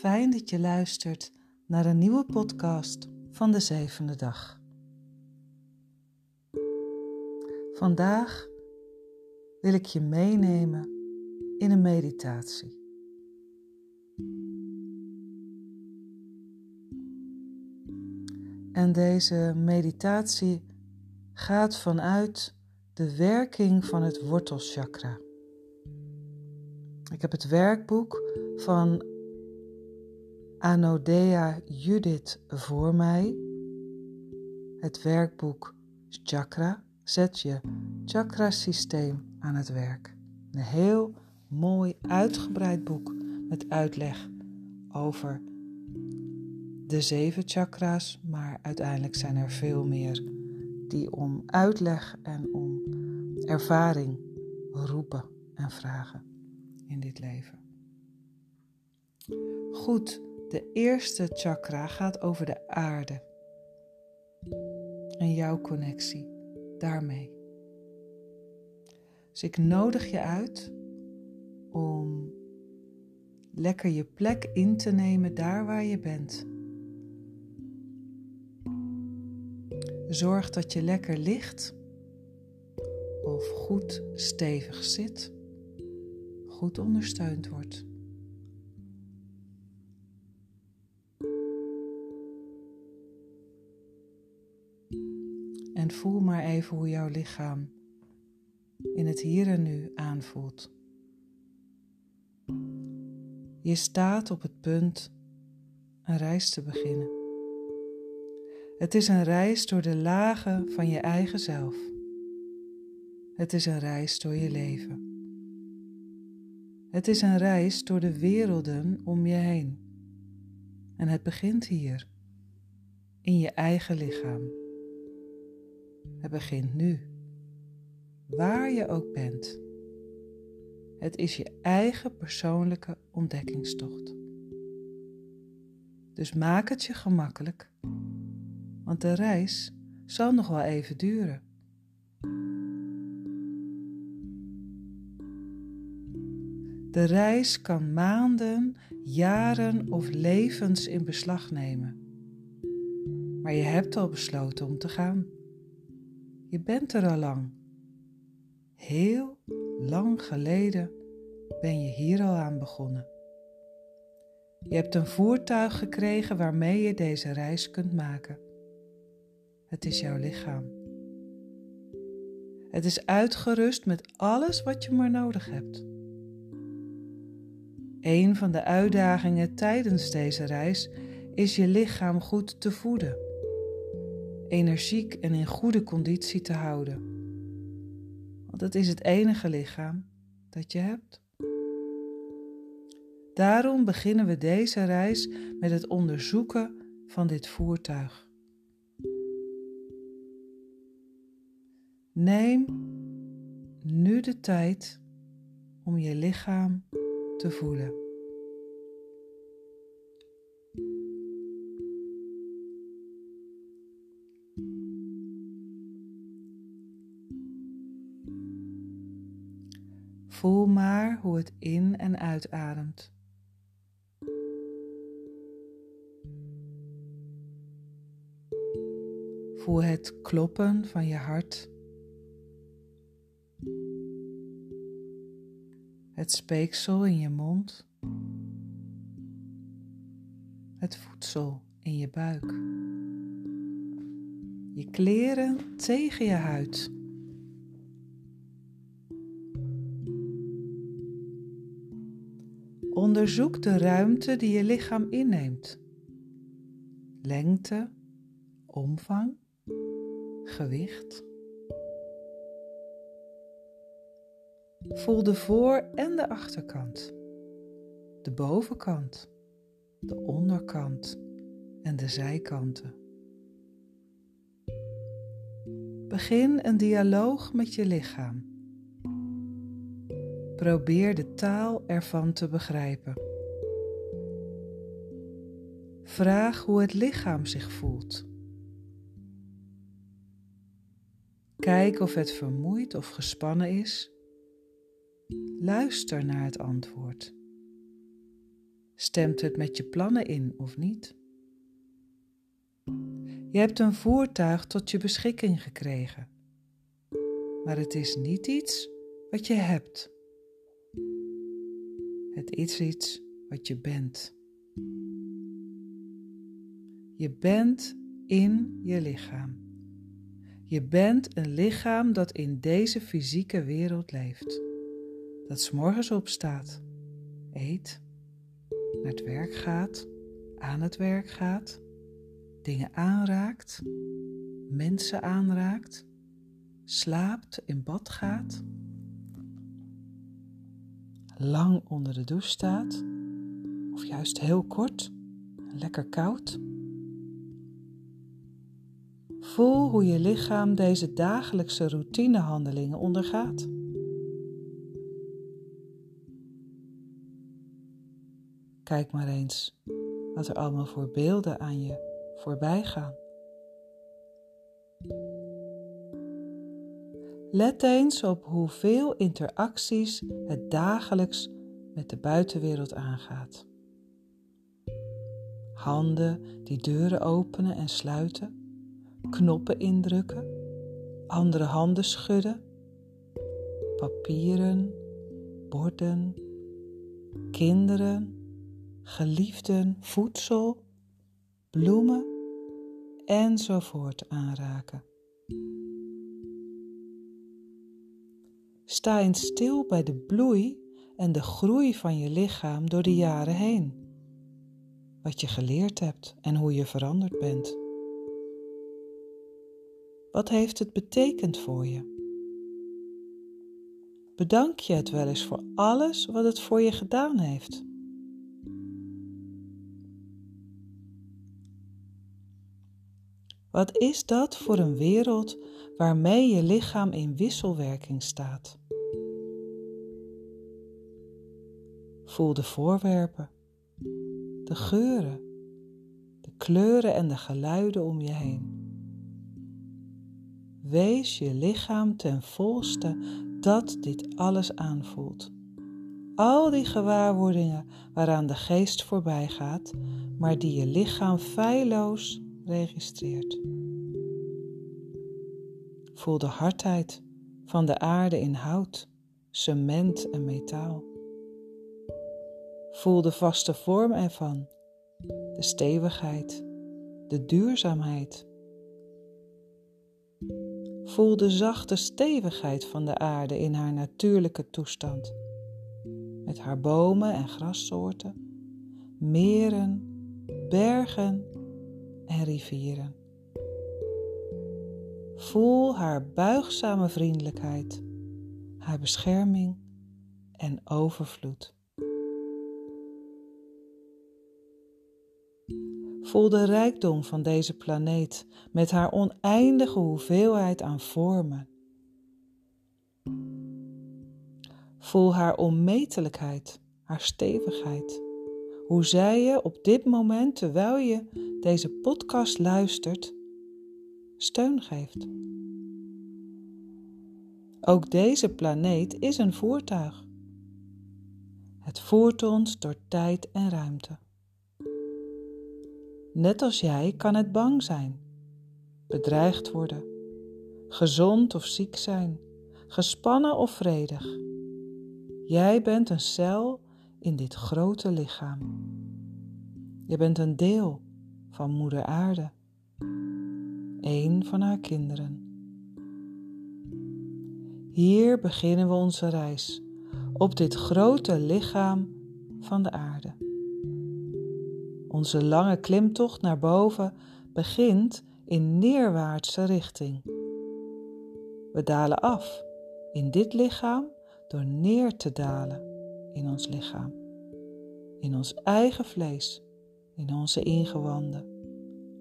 Fijn dat je luistert naar een nieuwe podcast van de zevende dag. Vandaag wil ik je meenemen in een meditatie. En deze meditatie gaat vanuit de werking van het wortelchakra. Ik heb het werkboek van Anodea Judith voor mij. Het werkboek Chakra zet je chakra-systeem aan het werk. Een heel mooi uitgebreid boek met uitleg over de zeven chakra's, maar uiteindelijk zijn er veel meer die om uitleg en om ervaring roepen en vragen in dit leven. Goed, de eerste chakra gaat over de aarde en jouw connectie daarmee. Dus ik nodig je uit om lekker je plek in te nemen daar waar je bent. Zorg dat je lekker ligt of goed stevig zit, goed ondersteund wordt. En voel maar even hoe jouw lichaam in het hier en nu aanvoelt. Je staat op het punt een reis te beginnen. Het is een reis door de lagen van je eigen zelf. Het is een reis door je leven. Het is een reis door de werelden om je heen. En het begint hier, in je eigen lichaam. Het begint nu, waar je ook bent. Het is je eigen persoonlijke ontdekkingstocht. Dus maak het je gemakkelijk, want de reis zal nog wel even duren. De reis kan maanden, jaren of levens in beslag nemen. Maar je hebt al besloten om te gaan. Je bent er al lang. Heel lang geleden ben je hier al aan begonnen. Je hebt een voertuig gekregen waarmee je deze reis kunt maken. Het is jouw lichaam. Het is uitgerust met alles wat je maar nodig hebt. Een van de uitdagingen tijdens deze reis is je lichaam goed te voeden, energiek en in goede conditie te houden. Want het is het enige lichaam dat je hebt. Daarom beginnen we deze reis met het onderzoeken van dit voertuig. Neem nu de tijd om je lichaam te voelen. Voel maar hoe het in en uitademt. Voel het kloppen van je hart. Het speeksel in je mond. Het voedsel in je buik. Je kleren tegen je huid. Onderzoek de ruimte die je lichaam inneemt. Lengte, omvang, gewicht. Voel de voor- en de achterkant, de bovenkant, de onderkant en de zijkanten. Begin een dialoog met je lichaam. Probeer de taal ervan te begrijpen. Vraag hoe het lichaam zich voelt. Kijk of het vermoeid of gespannen is. Luister naar het antwoord. Stemt het met je plannen in of niet? Je hebt een voertuig tot je beschikking gekregen, maar het is niet iets wat je hebt. Het is iets wat je bent. Je bent in je lichaam. Je bent een lichaam dat in deze fysieke wereld leeft. Dat s morgens opstaat, eet, naar het werk gaat, aan het werk gaat, dingen aanraakt, mensen aanraakt, slaapt, in bad gaat, lang onder de douche staat, of juist heel kort, lekker koud. Voel hoe je lichaam deze dagelijkse routinehandelingen ondergaat. Kijk maar eens wat er allemaal voor beelden aan je voorbij gaan. Let eens op hoeveel interacties het dagelijks met de buitenwereld aangaat. Handen die deuren openen en sluiten, knoppen indrukken, andere handen schudden, papieren, borden, kinderen, geliefden, voedsel, bloemen enzovoort aanraken. Sta eens stil bij de bloei en de groei van je lichaam door de jaren heen. Wat je geleerd hebt en hoe je veranderd bent. Wat heeft het betekend voor je? Bedank je het wel eens voor alles wat het voor je gedaan heeft? Wat is dat voor een wereld waarmee je lichaam in wisselwerking staat? Voel de voorwerpen, de geuren, de kleuren en de geluiden om je heen. Wees je lichaam ten volste dat dit alles aanvoelt. Al die gewaarwordingen waaraan de geest voorbij gaat, maar die je lichaam feilloos registreert. Voel de hardheid van de aarde in hout, cement en metaal. Voel de vaste vorm ervan, de stevigheid, de duurzaamheid. Voel de zachte stevigheid van de aarde in haar natuurlijke toestand, met haar bomen en grassoorten, meren, bergen en rivieren. Voel haar buigzame vriendelijkheid, haar bescherming en overvloed. Voel de rijkdom van deze planeet met haar oneindige hoeveelheid aan vormen. Voel haar onmetelijkheid, haar stevigheid. Hoe zij je op dit moment, terwijl je deze podcast luistert, steun geeft. Ook deze planeet is een voertuig. Het voert ons door tijd en ruimte. Net als jij kan het bang zijn, bedreigd worden, gezond of ziek zijn, gespannen of vredig. Jij bent een cel in dit grote lichaam. Je bent een deel van Moeder Aarde, een van haar kinderen. Hier beginnen we onze reis op dit grote lichaam van de aarde. Onze lange klimtocht naar boven begint in neerwaartse richting. We dalen af in dit lichaam door neer te dalen in ons lichaam, in ons eigen vlees, in onze ingewanden,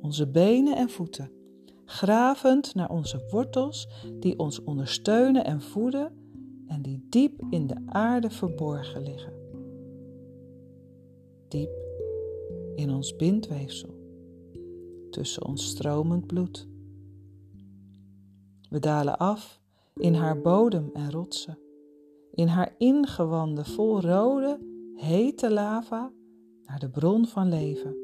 onze benen en voeten, gravend naar onze wortels die ons ondersteunen en voeden en die diep in de aarde verborgen liggen. Diep in ons bindweefsel, tussen ons stromend bloed. We dalen af in haar bodem en rotsen, in haar ingewanden vol rode, hete lava naar de bron van leven,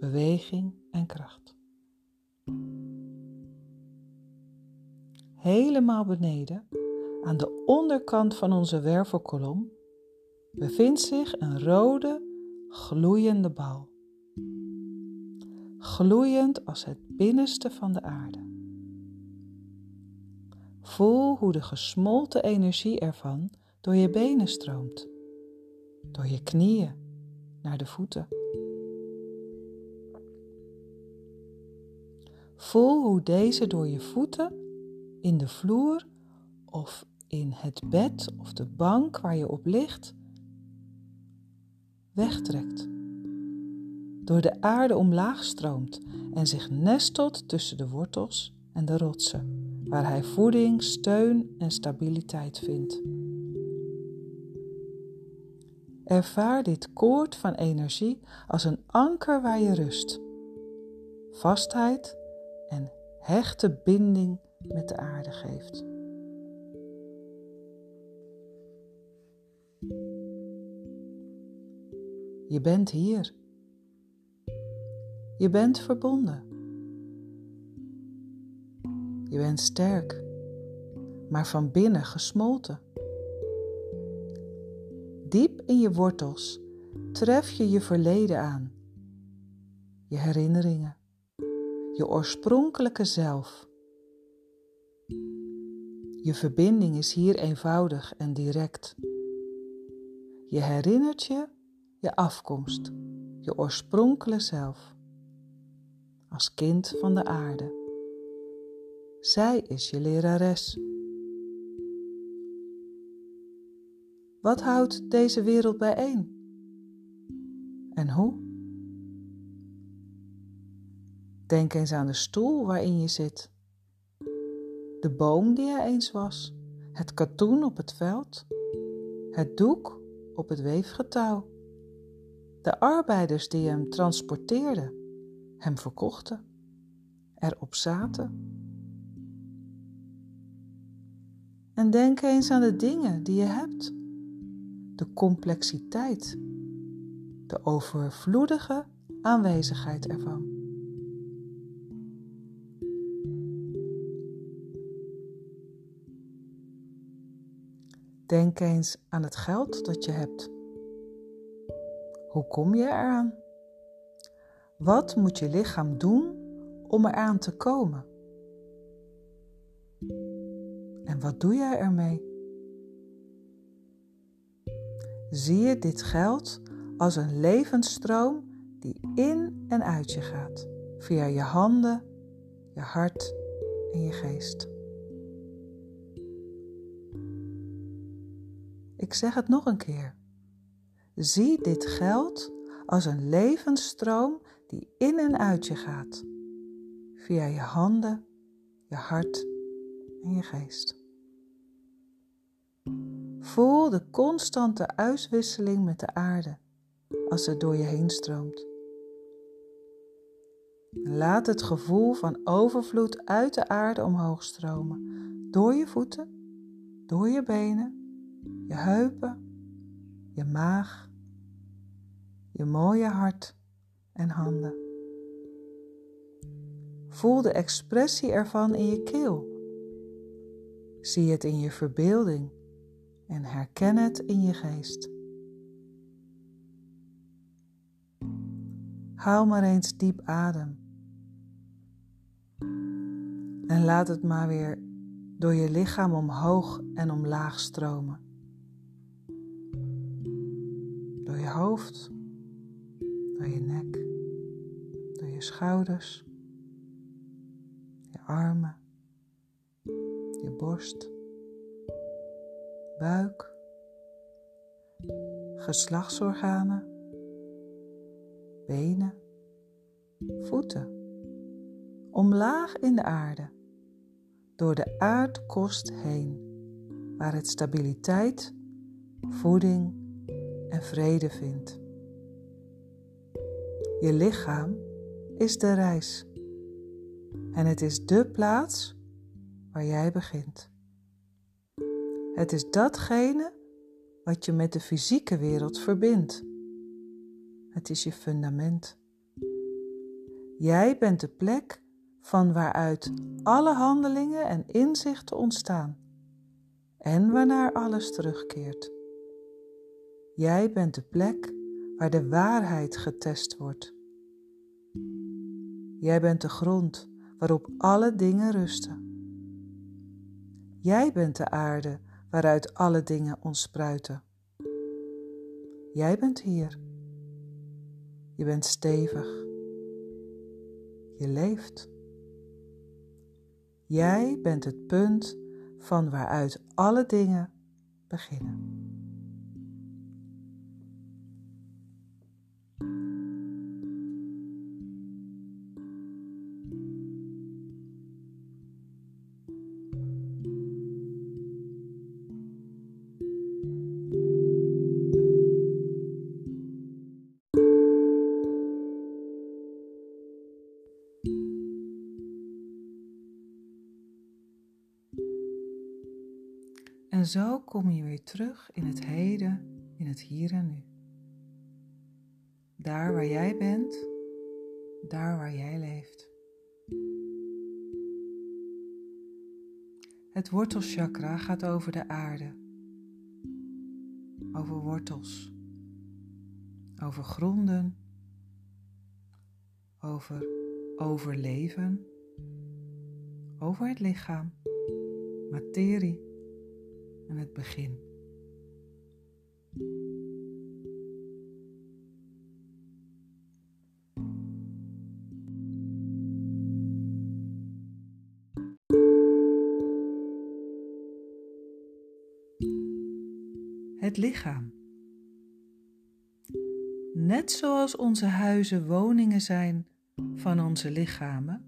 beweging en kracht. Helemaal beneden, aan de onderkant van onze wervelkolom, bevindt zich een rode, gloeiende bal. Gloeiend als het binnenste van de aarde. Voel hoe de gesmolten energie ervan door je benen stroomt, door je knieën naar de voeten. Voel hoe deze door je voeten in de vloer of in het bed of de bank waar je op ligt wegtrekt. Door de aarde omlaag stroomt en zich nestelt tussen de wortels en de rotsen, waar hij voeding, steun en stabiliteit vindt. Ervaar dit koord van energie als een anker waar je rust, vastheid en hechte binding met de aarde geeft. Je bent hier. Je bent verbonden. Je bent sterk, maar van binnen gesmolten. Diep in je wortels tref je je verleden aan, je herinneringen, je oorspronkelijke zelf. Je verbinding is hier eenvoudig en direct. Je herinnert je je afkomst, je oorspronkelijke zelf, als kind van de aarde. Zij is je lerares. Wat houdt deze wereld bijeen? En hoe? Denk eens aan de stoel waarin je zit, de boom die er eens was, het katoen op het veld, het doek op het weefgetouw, de arbeiders die hem transporteerden, hem verkochten, erop zaten. En denk eens aan de dingen die je hebt de complexiteit, de overvloedige aanwezigheid ervan. Denk eens aan het geld dat je hebt. Hoe kom je eraan? Wat moet je lichaam doen om eraan te komen? En wat doe jij ermee? zie je dit geld als een levensstroom die in en uit je gaat, via je handen, je hart en je geest. Ik zeg het nog een keer. Zie dit geld als een levensstroom die in en uit je gaat, via je handen, je hart en je geest. Voel de constante uitwisseling met de aarde als het door je heen stroomt. Laat het gevoel van overvloed uit de aarde omhoog stromen, door je voeten, door je benen, je heupen, je maag, je mooie hart en handen. Voel de expressie ervan in je keel. Zie het in je verbeelding en herken het in je geest. Haal maar eens diep adem. En laat het maar weer door je lichaam omhoog en omlaag stromen. Door je hoofd, door je nek, door je schouders, je armen, je borst buik, geslachtsorganen, benen, voeten, omlaag in de aarde, door de aardkost heen, waar het stabiliteit, voeding en vrede vindt. Je lichaam is de reis en het is de plaats waar jij begint. Het is datgene wat je met de fysieke wereld verbindt. Het is je fundament. Jij bent de plek van waaruit alle handelingen en inzichten ontstaan en waarnaar alles terugkeert. Jij bent de plek waar de waarheid getest wordt. Jij bent de grond waarop alle dingen rusten. Jij bent de aarde waaruit alle dingen ontspruiten. Jij bent hier. Je bent stevig. Je leeft. Jij bent het punt van waaruit alle dingen beginnen. En zo kom je weer terug in het heden, in het hier en nu. Daar waar jij bent, daar waar jij leeft. Het wortelchakra gaat over de aarde, over wortels, over gronden, over overleven, over het lichaam, materie het begin. Het lichaam. Net zoals onze huizen woningen zijn van onze lichamen,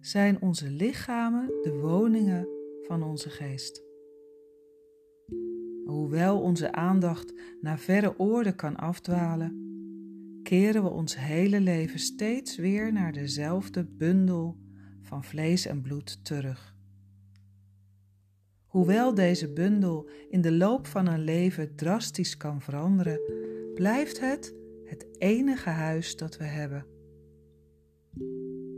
zijn onze lichamen de woningen van onze geest. Hoewel onze aandacht naar verre oorden kan afdwalen, keren we ons hele leven steeds weer naar dezelfde bundel van vlees en bloed terug. Hoewel deze bundel in de loop van een leven drastisch kan veranderen, blijft het het enige huis dat we hebben.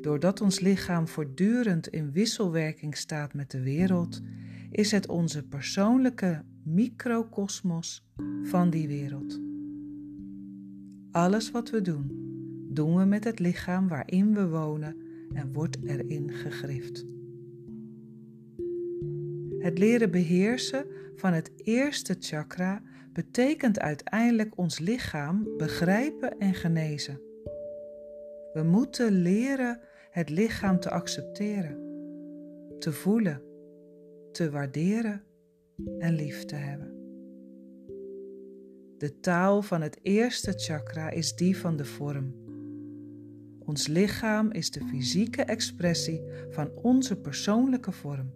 Doordat ons lichaam voortdurend in wisselwerking staat met de wereld, is het onze persoonlijke microcosmos van die wereld. Alles wat we doen, doen we met het lichaam waarin we wonen en wordt erin gegrift. Het leren beheersen van het eerste chakra betekent uiteindelijk ons lichaam begrijpen en genezen. We moeten leren het lichaam te accepteren, te voelen, te waarderen en lief te hebben. De taal van het eerste chakra is die van de vorm. Ons lichaam is de fysieke expressie van onze persoonlijke vorm.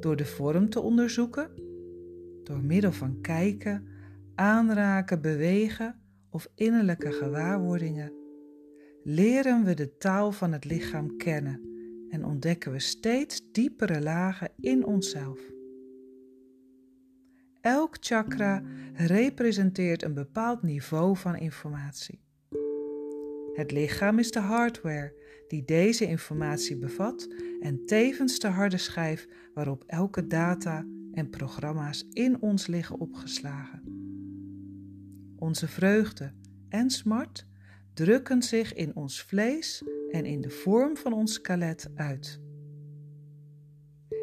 Door de vorm te onderzoeken, door middel van kijken, aanraken, bewegen of innerlijke gewaarwordingen, leren we de taal van het lichaam kennen en ontdekken we steeds diepere lagen in onszelf. Elk chakra representeert een bepaald niveau van informatie. Het lichaam is de hardware die deze informatie bevat en tevens de harde schijf waarop elke data en programma's in ons liggen opgeslagen. Onze vreugde en smart drukken zich in ons vlees en in de vorm van ons skelet uit.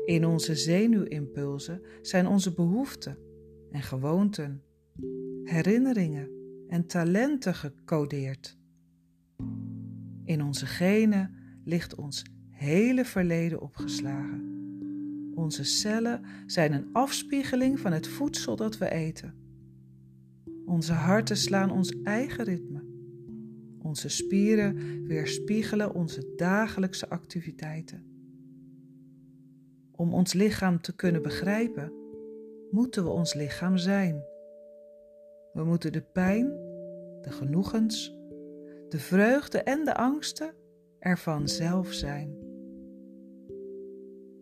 In onze zenuwimpulsen zijn onze behoeften en gewoonten, herinneringen en talenten gecodeerd. In onze genen ligt ons hele verleden opgeslagen. Onze cellen zijn een afspiegeling van het voedsel dat we eten. Onze harten slaan ons eigen ritme. Onze spieren weerspiegelen onze dagelijkse activiteiten. Om ons lichaam te kunnen begrijpen, moeten we ons lichaam zijn. We moeten de pijn, de genoegens, de vreugde en de angsten ervan zelf zijn.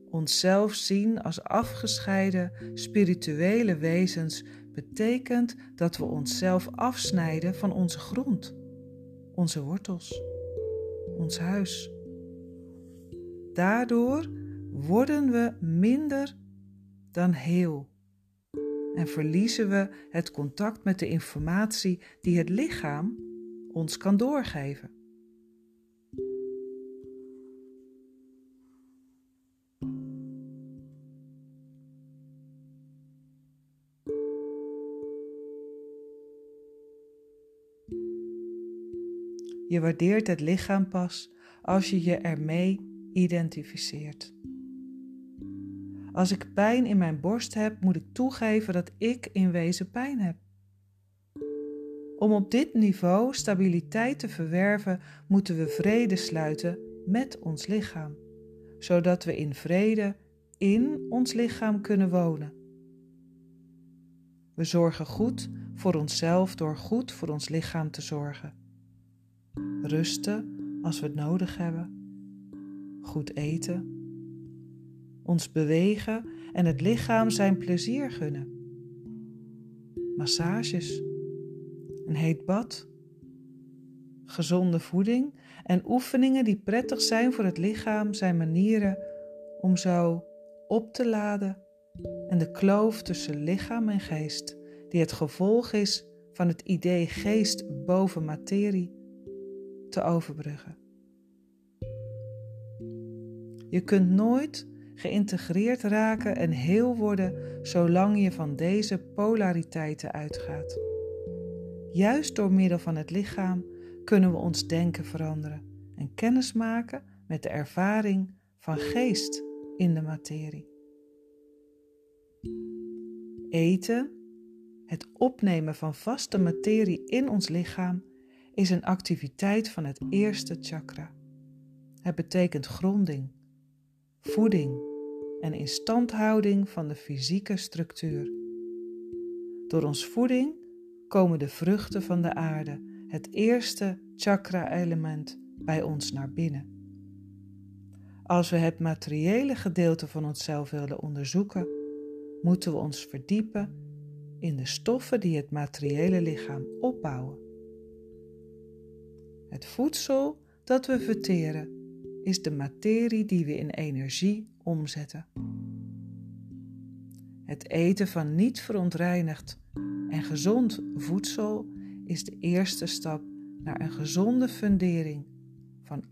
Onszelf zien als afgescheiden spirituele wezens betekent dat we onszelf afsnijden van onze grond, onze wortels, ons huis. Daardoor worden we minder dan heel en verliezen we het contact met de informatie die het lichaam ons kan doorgeven. Je waardeert het lichaam pas als je je ermee identificeert. Als ik pijn in mijn borst heb, moet ik toegeven dat ik in wezen pijn heb. Om op dit niveau stabiliteit te verwerven, moeten we vrede sluiten met ons lichaam, zodat we in vrede in ons lichaam kunnen wonen. We zorgen goed voor onszelf door goed voor ons lichaam te zorgen. Rusten als we het nodig hebben. Goed eten ons bewegen en het lichaam zijn plezier gunnen. Massages, een heet bad, gezonde voeding en oefeningen die prettig zijn voor het lichaam zijn manieren om zo op te laden en de kloof tussen lichaam en geest, die het gevolg is van het idee geest boven materie, te overbruggen. Je kunt nooit geïntegreerd raken en heel worden zolang je van deze polariteiten uitgaat. Juist door middel van het lichaam kunnen we ons denken veranderen en kennis maken met de ervaring van geest in de materie. Eten, het opnemen van vaste materie in ons lichaam, is een activiteit van het eerste chakra. Het betekent gronding, voeding en instandhouding van de fysieke structuur. Door ons voeding komen de vruchten van de aarde, het eerste chakra-element, bij ons naar binnen. Als we het materiële gedeelte van onszelf willen onderzoeken, moeten we ons verdiepen in de stoffen die het materiële lichaam opbouwen. Het voedsel dat we verteren is de materie die we in energie omzetten. Het eten van niet verontreinigd en gezond voedsel is de eerste stap naar een gezonde fundering van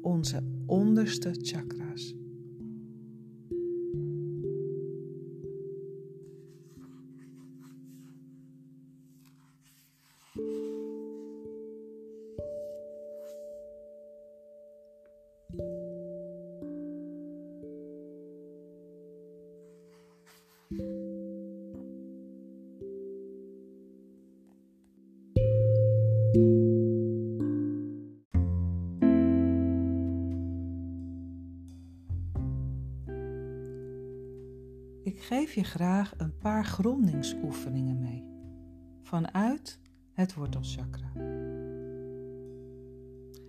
onze onderste chakra's. Geef je graag een paar grondingsoefeningen mee vanuit het wortelchakra.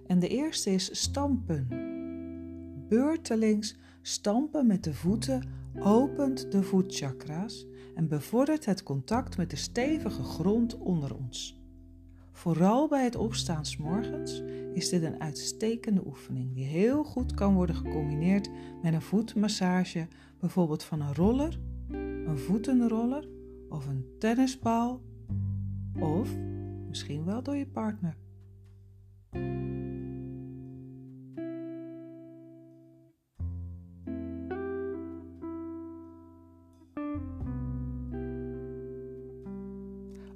En de eerste is stampen. Beurtelings stampen met de voeten opent de voetchakra's en bevordert het contact met de stevige grond onder ons. Vooral bij het opstaan s morgens is dit een uitstekende oefening die heel goed kan worden gecombineerd met een voetmassage, bijvoorbeeld van een roller, een voetenroller of een tennisbal of misschien wel door je partner.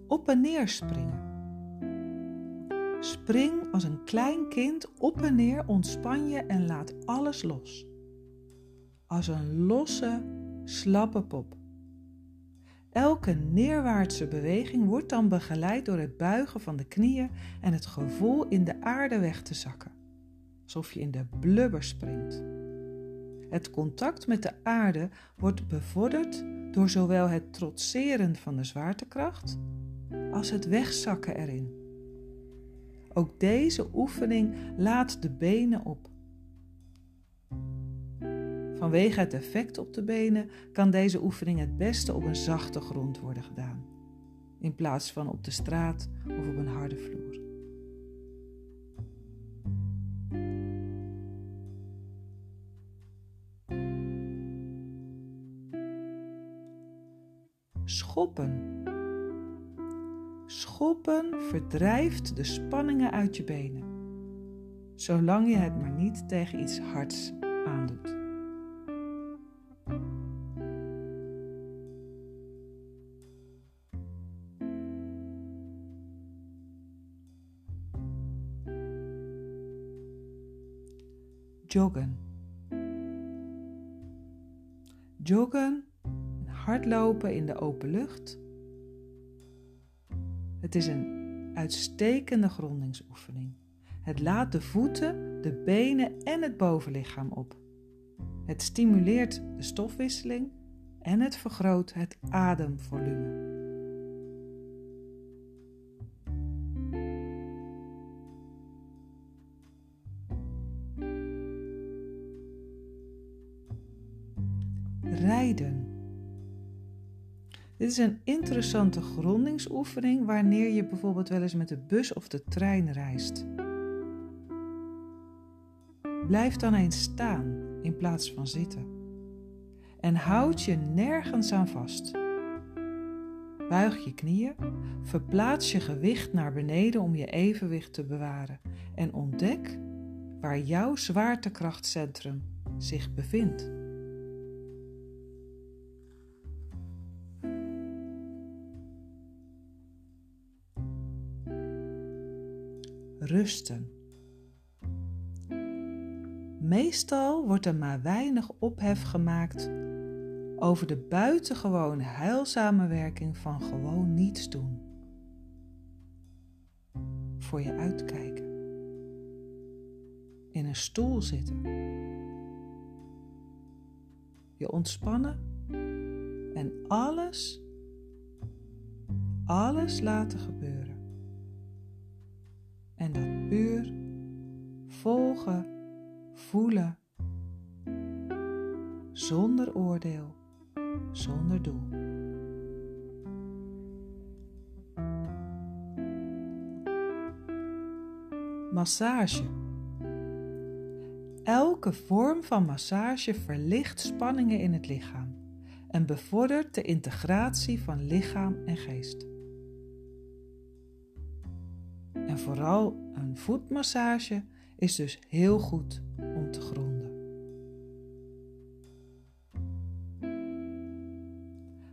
Op en neer springen. Spring als een klein kind op en neer, ontspan je en laat alles los. Als een losse, slappe pop. Elke neerwaartse beweging wordt dan begeleid door het buigen van de knieën en het gevoel in de aarde weg te zakken, alsof je in de blubber springt. Het contact met de aarde wordt bevorderd door zowel het trotseren van de zwaartekracht als het wegzakken erin. Ook deze oefening laat de benen op. Vanwege het effect op de benen kan deze oefening het beste op een zachte grond worden gedaan. in plaats van op de straat of op een harde vloer. Schoppen. Schoppen verdrijft de spanningen uit je benen, zolang je het maar niet tegen iets hards aandoet. Joggen. Joggen hardlopen in de open lucht. Het is een uitstekende grondingsoefening. Het laat de voeten, de benen en het bovenlichaam op. Het stimuleert de stofwisseling en het vergroot het ademvolume. Dit is een interessante grondingsoefening wanneer je bijvoorbeeld wel eens met de bus of de trein reist. Blijf dan eens staan in plaats van zitten. En houd je nergens aan vast. Buig je knieën, verplaats je gewicht naar beneden om je evenwicht te bewaren en ontdek waar jouw zwaartekrachtcentrum zich bevindt. Rusten. Meestal wordt er maar weinig ophef gemaakt over de buitengewone heilzame werking van gewoon niets doen. Voor je uitkijken. In een stoel zitten. Je ontspannen en alles, alles laten gebeuren. Volgen, voelen, zonder oordeel, zonder doel. Massage. Elke vorm van massage verlicht spanningen in het lichaam en bevordert de integratie van lichaam en geest. En vooral een voetmassage is dus heel goed om te gronden.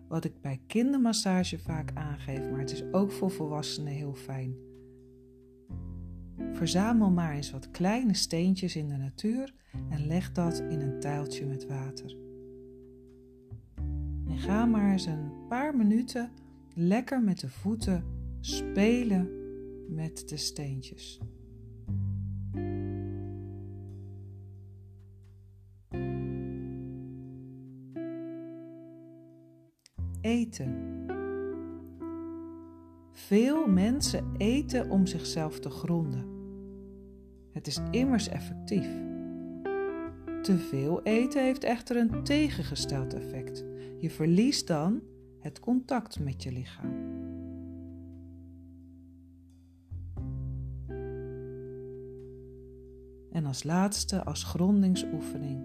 Wat ik bij kindermassage vaak aangeef, maar het is ook voor volwassenen heel fijn. Verzamel maar eens wat kleine steentjes in de natuur en leg dat in een tuiltje met water. En ga maar eens een paar minuten lekker met de voeten spelen met de steentjes. Eten. Veel mensen eten om zichzelf te gronden. Het is immers effectief. Te veel eten heeft echter een tegengesteld effect. Je verliest dan het contact met je lichaam. En als laatste, als grondingsoefening,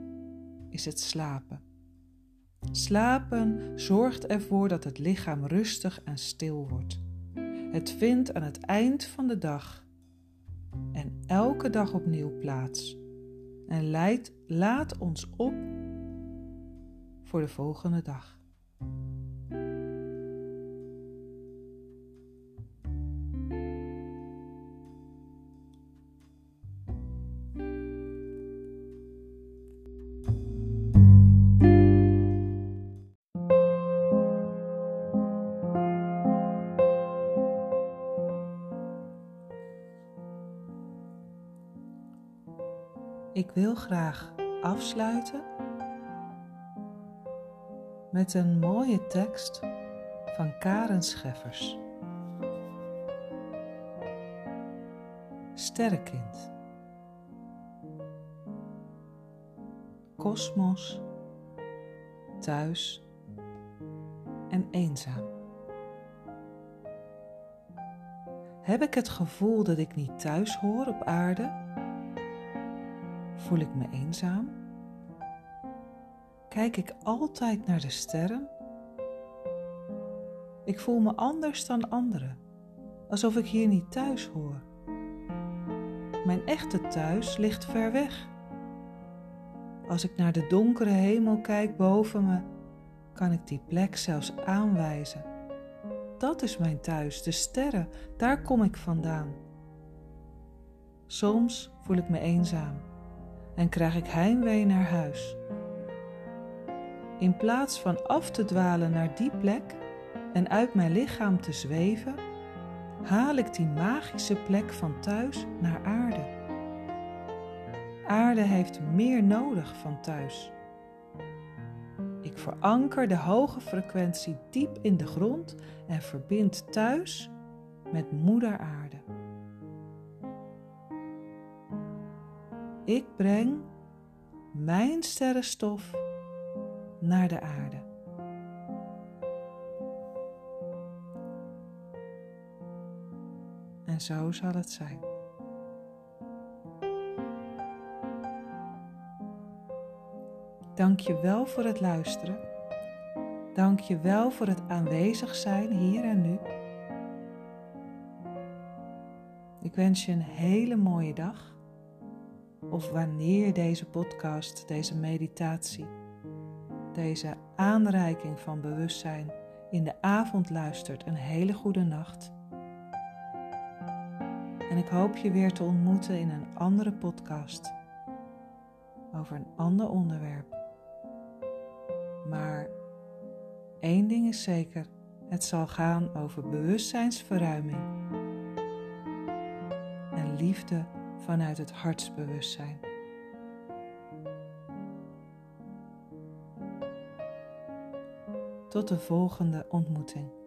is het slapen. Slapen zorgt ervoor dat het lichaam rustig en stil wordt. Het vindt aan het eind van de dag en elke dag opnieuw plaats en leidt, laat ons op voor de volgende dag. Ik wil graag afsluiten met een mooie tekst van Karen Scheffers. Sterrenkind. Kosmos, thuis en eenzaam. Heb ik het gevoel dat ik niet thuis hoor op aarde? Voel ik me eenzaam? Kijk ik altijd naar de sterren? Ik voel me anders dan anderen, alsof ik hier niet thuis hoor. Mijn echte thuis ligt ver weg. Als ik naar de donkere hemel kijk boven me, kan ik die plek zelfs aanwijzen. Dat is mijn thuis, de sterren, daar kom ik vandaan. Soms voel ik me eenzaam en krijg ik heimwee naar huis. In plaats van af te dwalen naar die plek en uit mijn lichaam te zweven, haal ik die magische plek van thuis naar aarde. Aarde heeft meer nodig van thuis. Ik veranker de hoge frequentie diep in de grond en verbind thuis met Moeder Aarde. Ik breng mijn sterrenstof naar de aarde. En zo zal het zijn. Dank je wel voor het luisteren. Dank je wel voor het aanwezig zijn hier en nu. Ik wens je een hele mooie dag. Of wanneer deze podcast, deze meditatie, deze aanreiking van bewustzijn in de avond luistert, een hele goede nacht. En ik hoop je weer te ontmoeten in een andere podcast over een ander onderwerp. Maar één ding is zeker: het zal gaan over bewustzijnsverruiming en liefde vanuit het hartsbewustzijn. Tot de volgende ontmoeting.